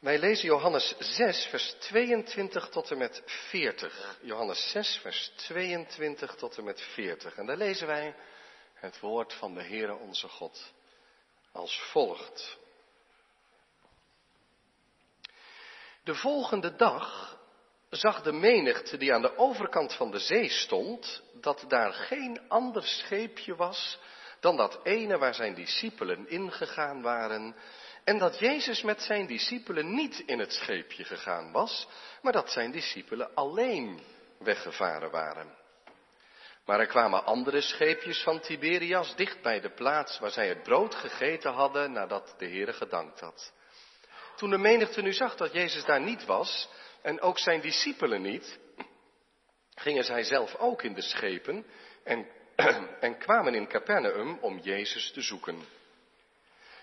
Wij lezen Johannes 6, vers 22 tot en met 40. Johannes 6, vers 22 tot en met 40. En daar lezen wij het woord van de Heere onze God als volgt. De volgende dag zag de menigte die aan de overkant van de zee stond, dat daar geen ander scheepje was dan dat ene waar zijn discipelen ingegaan waren, en dat Jezus met zijn discipelen niet in het scheepje gegaan was, maar dat zijn discipelen alleen weggevaren waren. Maar er kwamen andere scheepjes van Tiberias dicht bij de plaats waar zij het brood gegeten hadden nadat de Heere gedankt had. Toen de menigte nu zag dat Jezus daar niet was en ook zijn discipelen niet, gingen zij zelf ook in de schepen en, en kwamen in Capernaum om Jezus te zoeken.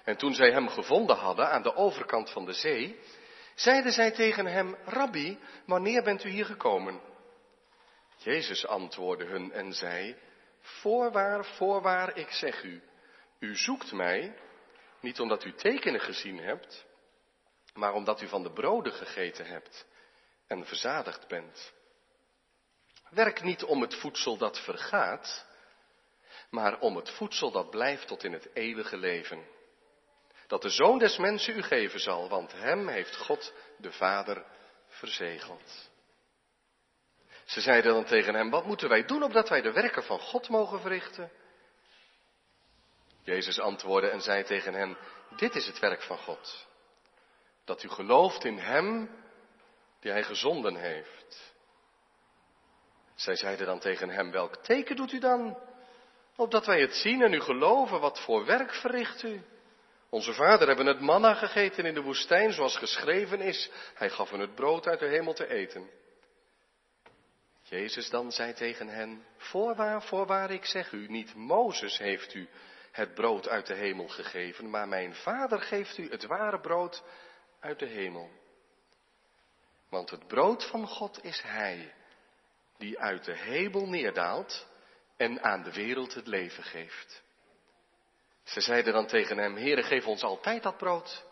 En toen zij hem gevonden hadden aan de overkant van de zee, zeiden zij tegen hem, Rabbi, wanneer bent u hier gekomen? Jezus antwoordde hun en zei, Voorwaar, voorwaar, ik zeg u, u zoekt mij, niet omdat u tekenen gezien hebt, maar omdat u van de broden gegeten hebt en verzadigd bent. Werk niet om het voedsel dat vergaat, maar om het voedsel dat blijft tot in het eeuwige leven. Dat de Zoon des Mensen u geven zal, want hem heeft God de Vader verzegeld. Ze zeiden dan tegen hem, wat moeten wij doen opdat wij de werken van God mogen verrichten? Jezus antwoordde en zei tegen hen, dit is het werk van God. Dat u gelooft in Hem die Hij gezonden heeft. Zij zeiden dan tegen hem, welk teken doet u dan? Opdat wij het zien en u geloven, wat voor werk verricht u? Onze vader hebben het manna gegeten in de woestijn, zoals geschreven is. Hij gaf hen het brood uit de hemel te eten. Jezus dan zei tegen hen, voorwaar, voorwaar, ik zeg u, niet Mozes heeft u het brood uit de hemel gegeven, maar mijn vader geeft u het ware brood uit de hemel. Want het brood van God is Hij, die uit de hemel neerdaalt en aan de wereld het leven geeft. Ze zeiden dan tegen hem, Heere, geef ons altijd dat brood.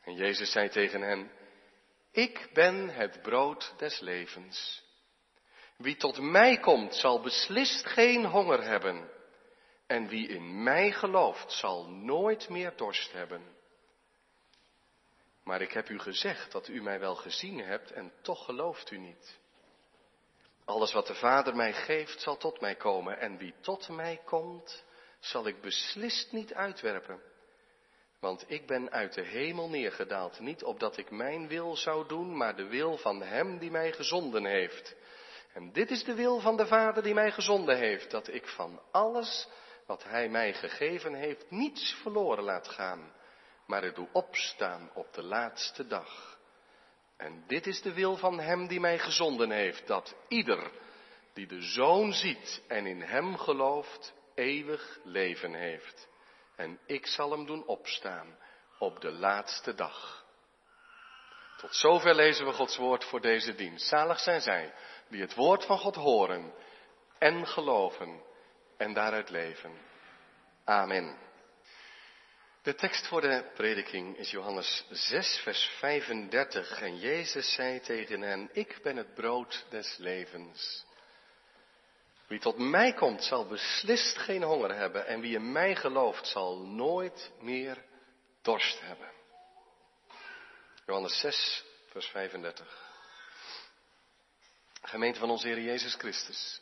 En Jezus zei tegen hen, ik ben het brood des levens. Wie tot mij komt, zal beslist geen honger hebben. En wie in mij gelooft, zal nooit meer dorst hebben. Maar ik heb u gezegd dat u mij wel gezien hebt en toch gelooft u niet. Alles wat de Vader mij geeft, zal tot mij komen. En wie tot mij komt, zal ik beslist niet uitwerpen. Want ik ben uit de hemel neergedaald, niet opdat ik mijn wil zou doen, maar de wil van Hem die mij gezonden heeft. En dit is de wil van de Vader die mij gezonden heeft, dat ik van alles wat Hij mij gegeven heeft niets verloren laat gaan, maar het doe opstaan op de laatste dag. En dit is de wil van Hem die mij gezonden heeft, dat ieder die de Zoon ziet en in Hem gelooft, eeuwig leven heeft. En ik zal hem doen opstaan op de laatste dag. Tot zover lezen we Gods woord voor deze dienst. Zalig zijn zij die het woord van God horen en geloven en daaruit leven. Amen. De tekst voor de prediking is Johannes 6, vers 35. En Jezus zei tegen hen, ik ben het brood des levens. Wie tot mij komt, zal beslist geen honger hebben. En wie in mij gelooft, zal nooit meer dorst hebben. Johannes 6, vers 35. Gemeente van onze Heer Jezus Christus.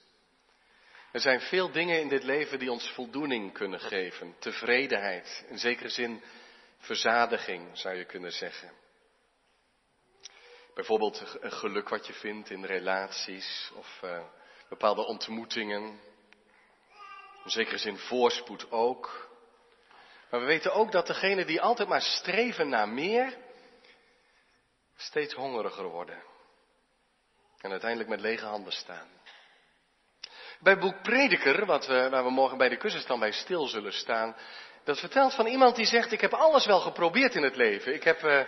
Er zijn veel dingen in dit leven die ons voldoening kunnen geven. Tevredenheid, in zekere zin verzadiging zou je kunnen zeggen. Bijvoorbeeld een geluk wat je vindt in relaties of uh, bepaalde ontmoetingen. In zekere zin voorspoed ook. Maar we weten ook dat degenen die altijd maar streven naar meer, steeds hongeriger worden. En uiteindelijk met lege handen staan. Bij boek Prediker, wat waar we morgen bij de kussenstand bij stil zullen staan, dat vertelt van iemand die zegt, ik heb alles wel geprobeerd in het leven. Ik heb uh,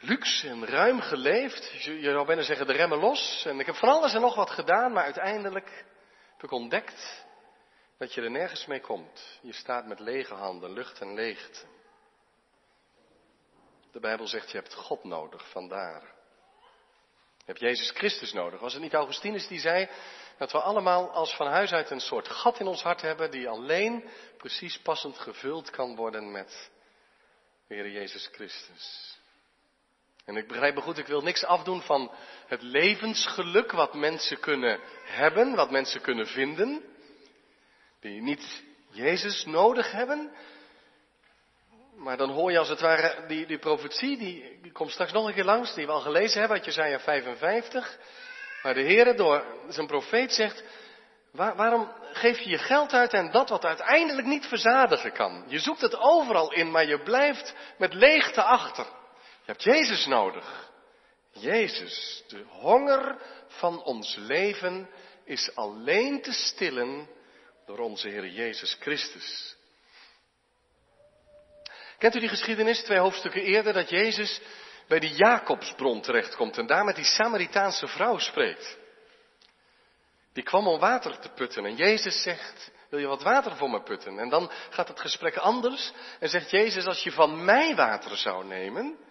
luxe en ruim geleefd. Je zou bijna zeggen de remmen los. En ik heb van alles en nog wat gedaan, maar uiteindelijk heb ik ontdekt dat je er nergens mee komt. Je staat met lege handen, lucht en leegte. De Bijbel zegt je hebt God nodig, vandaar. Je hebt Jezus Christus nodig. Was het niet Augustinus die zei dat we allemaal als van huis uit een soort gat in ons hart hebben die alleen precies passend gevuld kan worden met de Heer Jezus Christus. En ik begrijp me goed, ik wil niks afdoen van het levensgeluk wat mensen kunnen hebben, wat mensen kunnen vinden, die niet Jezus nodig hebben. Maar dan hoor je als het ware die, die profetie, die, komt straks nog een keer langs, die we al gelezen hebben uit Jezaja 55. Waar de Heer door zijn profeet zegt, waarom geef je je geld uit en dat wat uiteindelijk niet verzadigen kan? Je zoekt het overal in, maar je blijft met leegte achter. Je hebt Jezus nodig. Jezus, de honger van ons leven is alleen te stillen door onze Heer Jezus Christus. Kent u die geschiedenis, twee hoofdstukken eerder, dat Jezus bij die Jacobsbron terechtkomt en daar met die Samaritaanse vrouw spreekt? Die kwam om water te putten en Jezus zegt, wil je wat water voor me putten? En dan gaat het gesprek anders en zegt Jezus, als je van mij water zou nemen,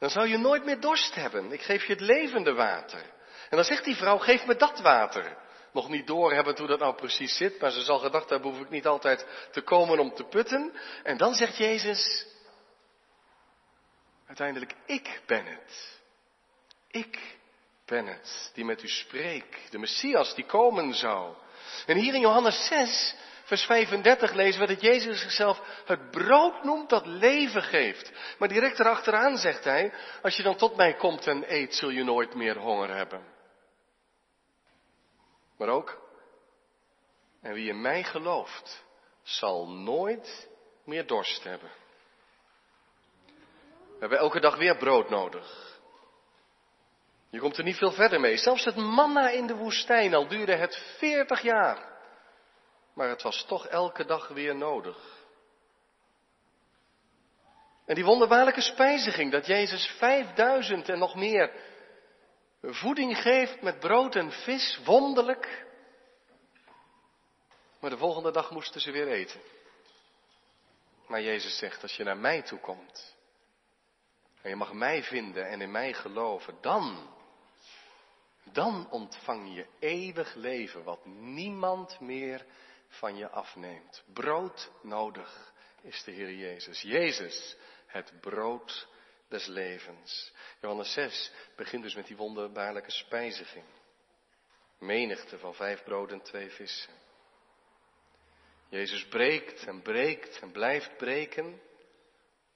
dan zou je nooit meer dorst hebben. Ik geef je het levende water. En dan zegt die vrouw, geef me dat water. Nog niet doorhebben hoe dat nou precies zit, maar ze zal gedacht hebben, hoef ik niet altijd te komen om te putten. En dan zegt Jezus, uiteindelijk, ik ben het. Ik ben het die met u spreekt. De Messias die komen zou. En hier in Johannes 6 vers 35 lezen we dat Jezus zichzelf het brood noemt dat leven geeft. Maar direct erachteraan zegt hij, als je dan tot mij komt en eet, zul je nooit meer honger hebben. Maar ook, en wie in mij gelooft, zal nooit meer dorst hebben. We hebben elke dag weer brood nodig. Je komt er niet veel verder mee. Zelfs het manna in de woestijn, al duurde het veertig jaar maar het was toch elke dag weer nodig. En die wonderbaarlijke spijziging, dat Jezus vijfduizend en nog meer voeding geeft met brood en vis, wonderlijk. Maar de volgende dag moesten ze weer eten. Maar Jezus zegt, als je naar mij toe komt, en je mag mij vinden en in mij geloven, dan, dan ontvang je eeuwig leven, wat niemand meer van je afneemt. Brood nodig is de Heer Jezus. Jezus, het brood des levens. Johannes 6 begint dus met die wonderbaarlijke spijziging. Menigte van vijf broden en twee vissen. Jezus breekt en breekt en blijft breken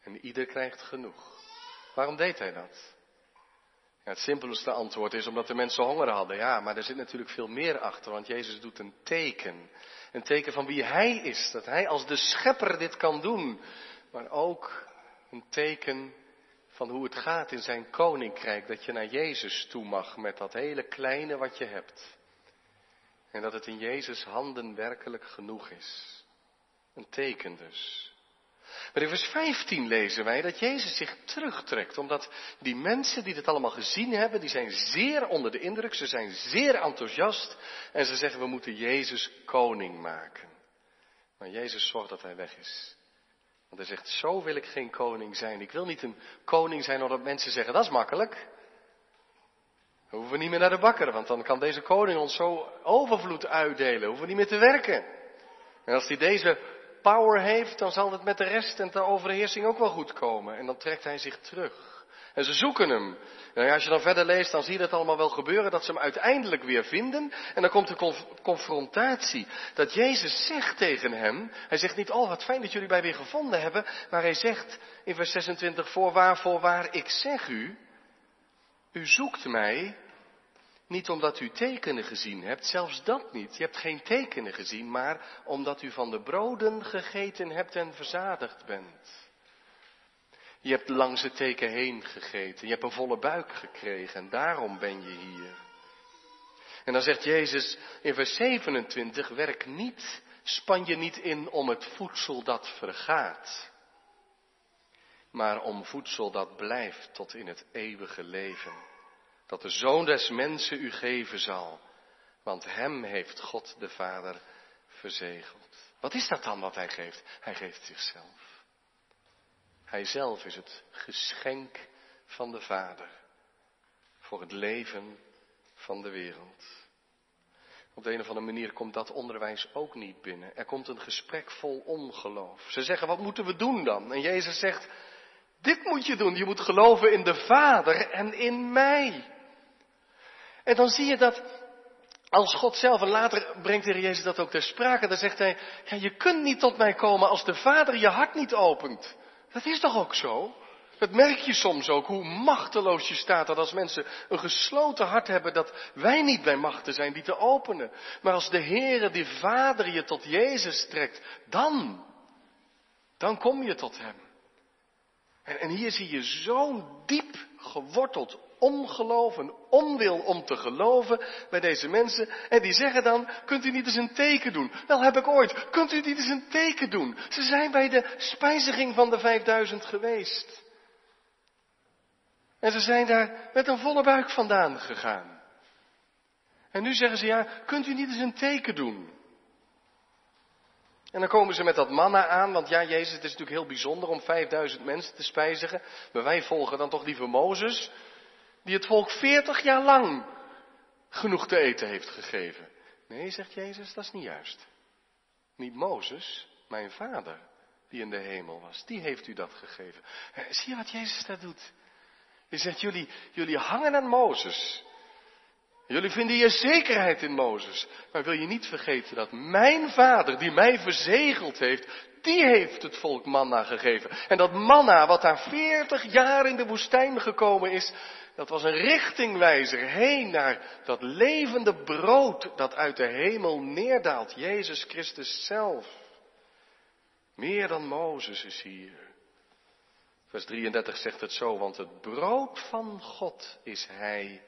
en ieder krijgt genoeg. Waarom deed hij dat? Ja, het simpelste antwoord is omdat de mensen honger hadden. Ja, maar er zit natuurlijk veel meer achter, want Jezus doet een teken. Een teken van wie Hij is, dat Hij als de schepper dit kan doen. Maar ook een teken van hoe het gaat in zijn koninkrijk, dat je naar Jezus toe mag met dat hele kleine wat je hebt. En dat het in Jezus handen werkelijk genoeg is. Een teken dus. Maar in vers 15 lezen wij dat Jezus zich terugtrekt, omdat die mensen die dit allemaal gezien hebben, die zijn zeer onder de indruk, ze zijn zeer enthousiast en ze zeggen we moeten Jezus koning maken. Maar Jezus zorgt dat hij weg is. Want hij zegt, zo wil ik geen koning zijn. Ik wil niet een koning zijn omdat mensen zeggen, dat is makkelijk. We hoeven niet meer naar de bakker, want dan kan deze koning ons zo overvloed uitdelen. We hoeven niet meer te werken. En als hij deze power heeft, dan zal het met de rest en de overheersing ook wel goed komen. En dan trekt hij zich terug. En ze zoeken hem. Nou als je dan verder leest, dan zie je dat allemaal wel gebeuren, dat ze hem uiteindelijk weer vinden. En dan komt de confrontatie. Dat Jezus zegt tegen hem, hij zegt niet, oh wat fijn dat jullie mij weer gevonden hebben, maar hij zegt in vers 26, voorwaar, voorwaar, ik zeg u, u zoekt mij niet omdat u tekenen gezien hebt, zelfs dat niet. Je hebt geen tekenen gezien, maar omdat u van de broden gegeten hebt en verzadigd bent. Je hebt langs het teken heen gegeten, je hebt een volle buik gekregen en daarom ben je hier. En dan zegt Jezus in vers 27, werk niet, span je niet in om het voedsel dat vergaat, maar om voedsel dat blijft tot in het eeuwige leven dat de Zoon des Mensen u geven zal, want hem heeft God de Vader verzegeld. Wat is dat dan wat hij geeft? Hij geeft zichzelf. Hij zelf is het geschenk van de Vader voor het leven van de wereld. Op de een of andere manier komt dat onderwijs ook niet binnen. Er komt een gesprek vol ongeloof. Ze zeggen, wat moeten we doen dan? En Jezus zegt, dit moet je doen. Je moet geloven in de Vader en in mij. En dan zie je dat als God zelf, en later brengt de Heer Jezus dat ook ter sprake, dan zegt hij, ja, je kunt niet tot mij komen als de Vader je hart niet opent. Dat is toch ook zo? Dat merk je soms ook, hoe machteloos je staat dat als mensen een gesloten hart hebben, dat wij niet bij machten zijn die te openen. Maar als de Heere, die Vader, je tot Jezus trekt, dan, dan kom je tot Hem. En, en hier zie je zo'n diep geworteld ongeloof, een onwil om te geloven bij deze mensen. En die zeggen dan, kunt u niet eens een teken doen? Wel heb ik ooit, kunt u niet eens een teken doen? Ze zijn bij de spijziging van de 5000 geweest. En ze zijn daar met een volle buik vandaan gegaan. En nu zeggen ze, ja, kunt u niet eens een teken doen? En dan komen ze met dat manna aan, want ja, Jezus, het is natuurlijk heel bijzonder om 5000 mensen te spijzigen. Maar wij volgen dan toch liever Mozes, die het volk 40 jaar lang genoeg te eten heeft gegeven. Nee, zegt Jezus, dat is niet juist. Niet Mozes, mijn vader, die in de hemel was, die heeft u dat gegeven. Eh, zie je wat Jezus daar doet? Hij zegt, jullie, jullie hangen aan Mozes. Jullie vinden je zekerheid in Mozes. Maar wil je niet vergeten dat mijn vader, die mij verzegeld heeft, die heeft het volk manna gegeven. En dat manna, wat daar veertig jaar in de woestijn gekomen is, dat was een richtingwijzer heen naar dat levende brood dat uit de hemel neerdaalt. Jezus Christus zelf. Meer dan Mozes is hier. Vers 33 zegt het zo, want het brood van God is Hij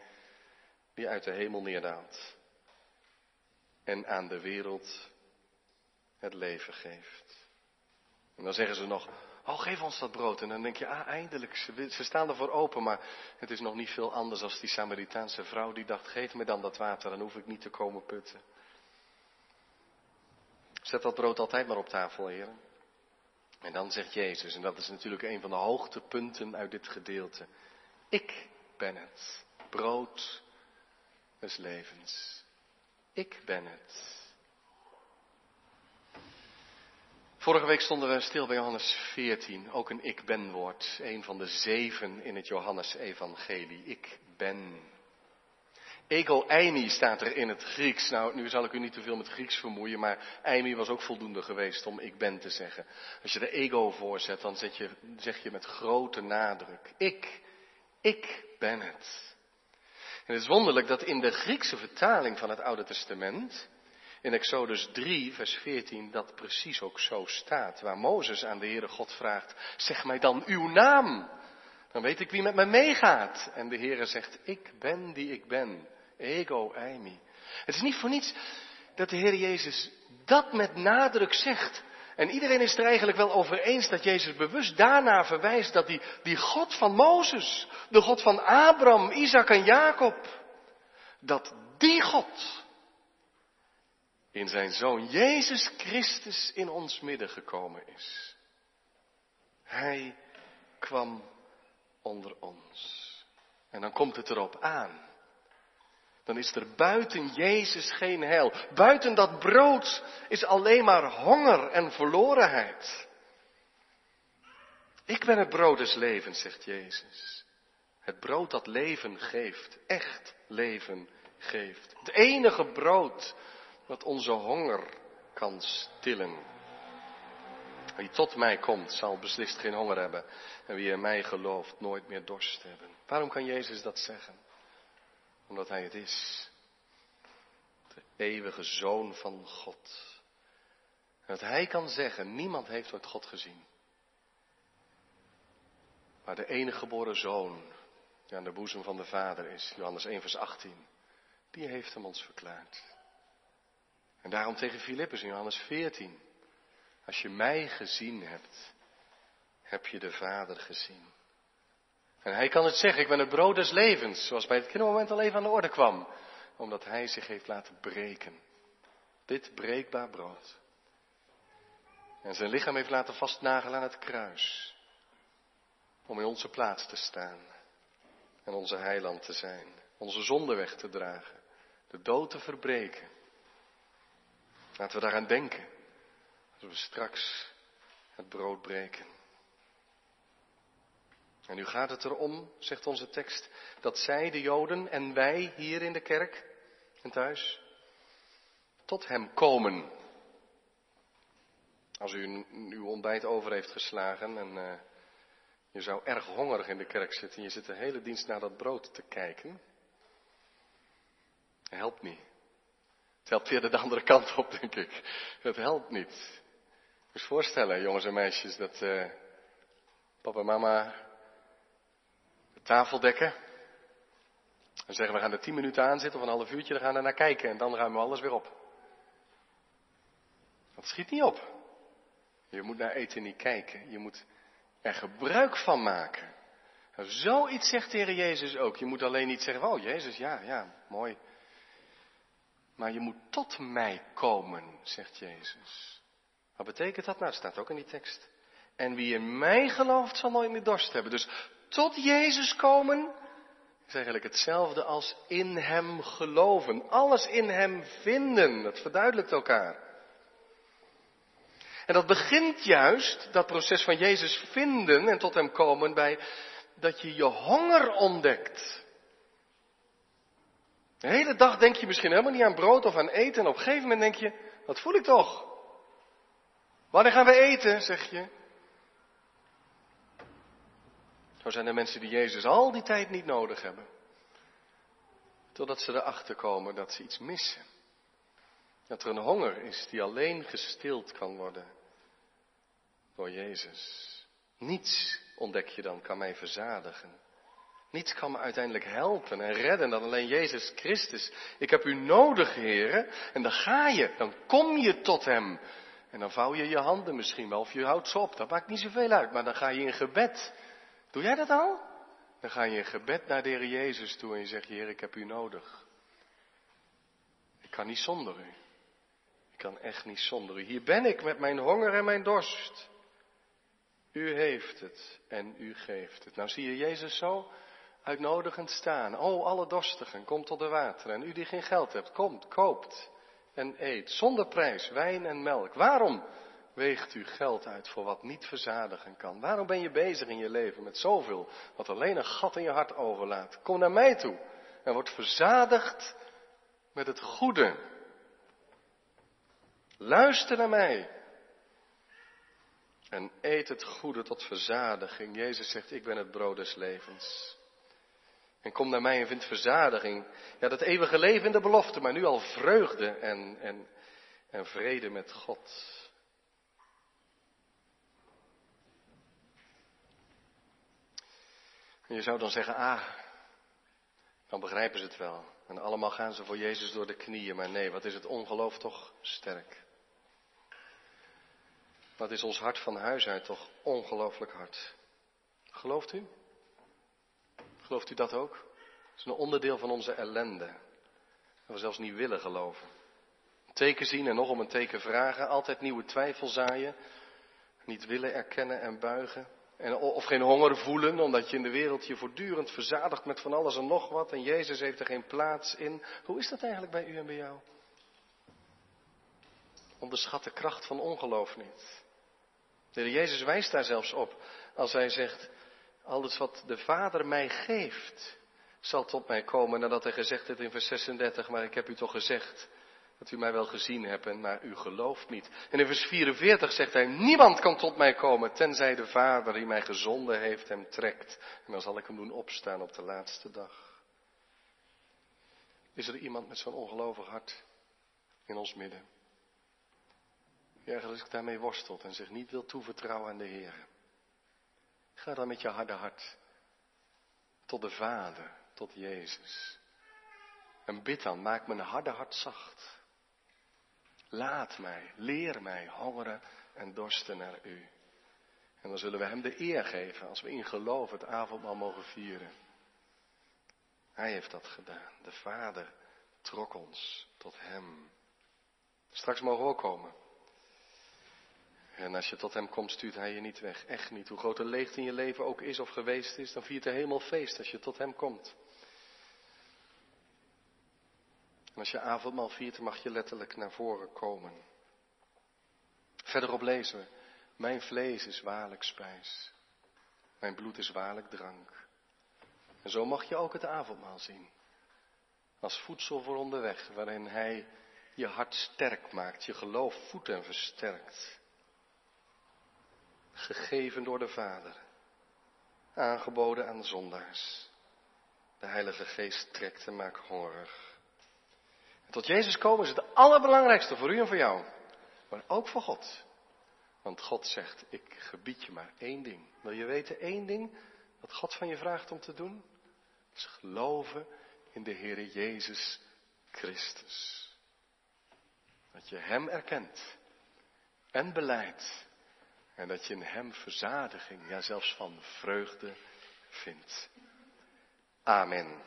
die uit de hemel neerdaalt en aan de wereld het leven geeft. En dan zeggen ze nog, oh geef ons dat brood. En dan denk je, ah eindelijk, ze, staan ervoor open, maar het is nog niet veel anders als die Samaritaanse vrouw die dacht, geef me dan dat water, dan hoef ik niet te komen putten. Zet dat brood altijd maar op tafel, heren. En dan zegt Jezus, en dat is natuurlijk een van de hoogtepunten uit dit gedeelte. Ik ben het, brood des levens. Ik ben het. Vorige week stonden we stil bij Johannes 14, ook een ik ben woord, een van de zeven in het Johannes evangelie. Ik ben. Ego eimi staat er in het Grieks. Nou, nu zal ik u niet te veel met Grieks vermoeien, maar eimi was ook voldoende geweest om ik ben te zeggen. Als je er ego voorzet, dan je, zeg je met grote nadruk. Ik, ik ben het. En het is wonderlijk dat in de Griekse vertaling van het Oude Testament, in Exodus 3, vers 14, dat precies ook zo staat. Waar Mozes aan de Heere God vraagt, zeg mij dan uw naam. Dan weet ik wie met me meegaat. En de Heere zegt, ik ben die ik ben. Ego eimi. Het is niet voor niets dat de Heer Jezus dat met nadruk zegt. En iedereen is er eigenlijk wel over eens dat Jezus bewust daarna verwijst dat die, die God van Mozes, de God van Abraham, Isaac en Jacob, dat die God in zijn zoon Jezus Christus in ons midden gekomen is. Hij kwam onder ons. En dan komt het erop aan dan is er buiten Jezus geen heil. Buiten dat brood is alleen maar honger en verlorenheid. Ik ben het brood des levens, zegt Jezus. Het brood dat leven geeft, echt leven geeft. Het enige brood dat onze honger kan stillen. Wie tot mij komt, zal beslist geen honger hebben. En wie in mij gelooft, nooit meer dorst hebben. Waarom kan Jezus dat zeggen? Omdat Hij het is. De eeuwige Zoon van God. En dat Hij kan zeggen, niemand heeft ooit God gezien. Maar de enige geboren Zoon, die aan de boezem van de Vader is, Johannes 1 vers 18, die heeft hem ons verklaard. En daarom tegen Filippus in Johannes 14, als je mij gezien hebt, heb je de Vader gezien. En hij kan het zeggen, ik ben het brood des levens, zoals bij het kindermoment al even aan de orde kwam. Omdat hij zich heeft laten breken. Dit breekbaar brood. En zijn lichaam heeft laten vastnagelen aan het kruis. om in onze plaats te staan en onze heiland te zijn, onze zonde weg te dragen, de dood te verbreken. Laten we daaraan denken als we straks het brood breken. En nu gaat het erom, zegt onze tekst, dat zij, de Joden en wij hier in de kerk en thuis, tot Hem komen. Als u uw ontbijt over heeft geslagen en uh, je zou erg hongerig in de kerk zitten en je zit de hele dienst naar dat brood te kijken, helpt niet. Het helpt weer de andere kant op, denk ik. Het helpt niet. Je voorstellen, jongens en meisjes, dat uh, papa en mama de tafel dekken. En zeggen we gaan er tien minuten aan zitten of een half uurtje, dan gaan we naar kijken en dan ruimen we alles weer op. Dat schiet niet op. Je moet naar eten niet kijken. Je moet er gebruik van maken. zoiets zegt de Heer Jezus ook. Je moet alleen niet zeggen, oh Jezus, ja, ja, mooi. Maar je moet tot mij komen, zegt Jezus. Wat betekent dat? Nou, staat ook in die tekst. En wie in mij gelooft, zal nooit meer dorst hebben. Dus tot Jezus komen is eigenlijk hetzelfde als in Hem geloven. Alles in Hem vinden. Dat verduidelijkt elkaar. En dat begint juist, dat proces van Jezus vinden en tot Hem komen, bij dat je je honger ontdekt. De hele dag denk je misschien helemaal niet aan brood of aan eten. En op een gegeven moment denk je, wat voel ik toch? Wanneer gaan we eten, zeg je? Zo zijn er mensen die Jezus al die tijd niet nodig hebben. Totdat ze erachter komen dat ze iets missen. Dat er een honger is die alleen gestild kan worden door Jezus. Niets, ontdek je dan, kan mij verzadigen. Niets kan me uiteindelijk helpen en redden dan alleen Jezus Christus. Ik heb u nodig, heren. En dan ga je, dan kom je tot Hem. En dan vouw je je handen misschien wel, of je houdt ze op. Dat maakt niet zoveel uit, maar dan ga je in gebed. Doe jij dat al? Dan ga je in gebed naar de Heer Jezus toe en je zegt, Heer, ik heb u nodig. Ik kan niet zonder u. Ik kan echt niet zonder u. Hier ben ik met mijn honger en mijn dorst. U heeft het en u geeft het. Nou zie je Jezus zo uitnodigend staan. O, alle dorstigen, kom tot de water. En u die geen geld hebt, komt, koopt en eet. Zonder prijs, wijn en melk. Waarom weegt u geld uit voor wat niet verzadigen kan? Waarom ben je bezig in je leven met zoveel wat alleen een gat in je hart overlaat? Kom naar mij toe en word verzadigd met het goede. Luister naar mij. En eet het goede tot verzadiging. Jezus zegt, ik ben het brood des levens. En kom naar mij en vind verzadiging. Ja, dat eeuwige leven in de belofte, maar nu al vreugde en, en, en vrede met God. Je zou dan zeggen, ah, dan begrijpen ze het wel. En allemaal gaan ze voor Jezus door de knieën. Maar nee, wat is het ongeloof toch sterk. Wat is ons hart van huis uit toch ongelooflijk hard. Gelooft u? Gelooft u dat ook? Het is een onderdeel van onze ellende. Dat we zelfs niet willen geloven. Teken zien en nog om een teken vragen. Altijd nieuwe twijfel zaaien. Niet willen erkennen en buigen. En, of geen honger voelen, omdat je in de wereld je voortdurend verzadigt met van alles en nog wat. En Jezus heeft er geen plaats in. Hoe is dat eigenlijk bij u en bij jou? Onderschat de kracht van ongeloof niet. De Jezus wijst daar zelfs op als hij zegt, alles wat de Vader mij geeft, zal tot mij komen. Nadat hij gezegd heeft in vers 36, maar ik heb u toch gezegd dat u mij wel gezien hebt, maar u gelooft niet. En in vers 44 zegt hij, niemand kan tot mij komen, tenzij de Vader die mij gezonden heeft hem trekt. En dan zal ik hem doen opstaan op de laatste dag. Is er iemand met zo'n ongelovig hart in ons midden? Die eigenlijk daarmee worstelt en zich niet wil toevertrouwen aan de Heer. Ga dan met je harde hart tot de Vader, tot Jezus. En bid dan, maak mijn harde hart zacht. Laat mij, leer mij hongeren en dorsten naar u. En dan zullen we Hem de eer geven als we in geloof het avondmaal mogen vieren. Hij heeft dat gedaan. De Vader trok ons tot Hem. Straks mogen we ook komen. En als je tot hem komt, stuurt hij je niet weg. Echt niet. Hoe groot de leegte in je leven ook is of geweest is, dan viert de hemel feest als je tot hem komt. En als je avondmaal viert, mag je letterlijk naar voren komen. Verderop lezen we, mijn vlees is waarlijk spijs. Mijn bloed is waarlijk drank. En zo mag je ook het avondmaal zien. Als voedsel voor onderweg, waarin hij je hart sterk maakt, je geloof voedt en versterkt. Gegeven door de Vader, aangeboden aan zondaars. De Heilige Geest trekt en maakt hongerig. En tot Jezus komen is het allerbelangrijkste voor u en voor jou, maar ook voor God. Want God zegt, ik gebied je maar één ding. Wil je weten één ding wat God van je vraagt om te doen? Dat is geloven in de Heere Jezus Christus. Dat je Hem erkent en beleidt. En dat je in Hem verzadiging, ja zelfs van vreugde vindt. Amen.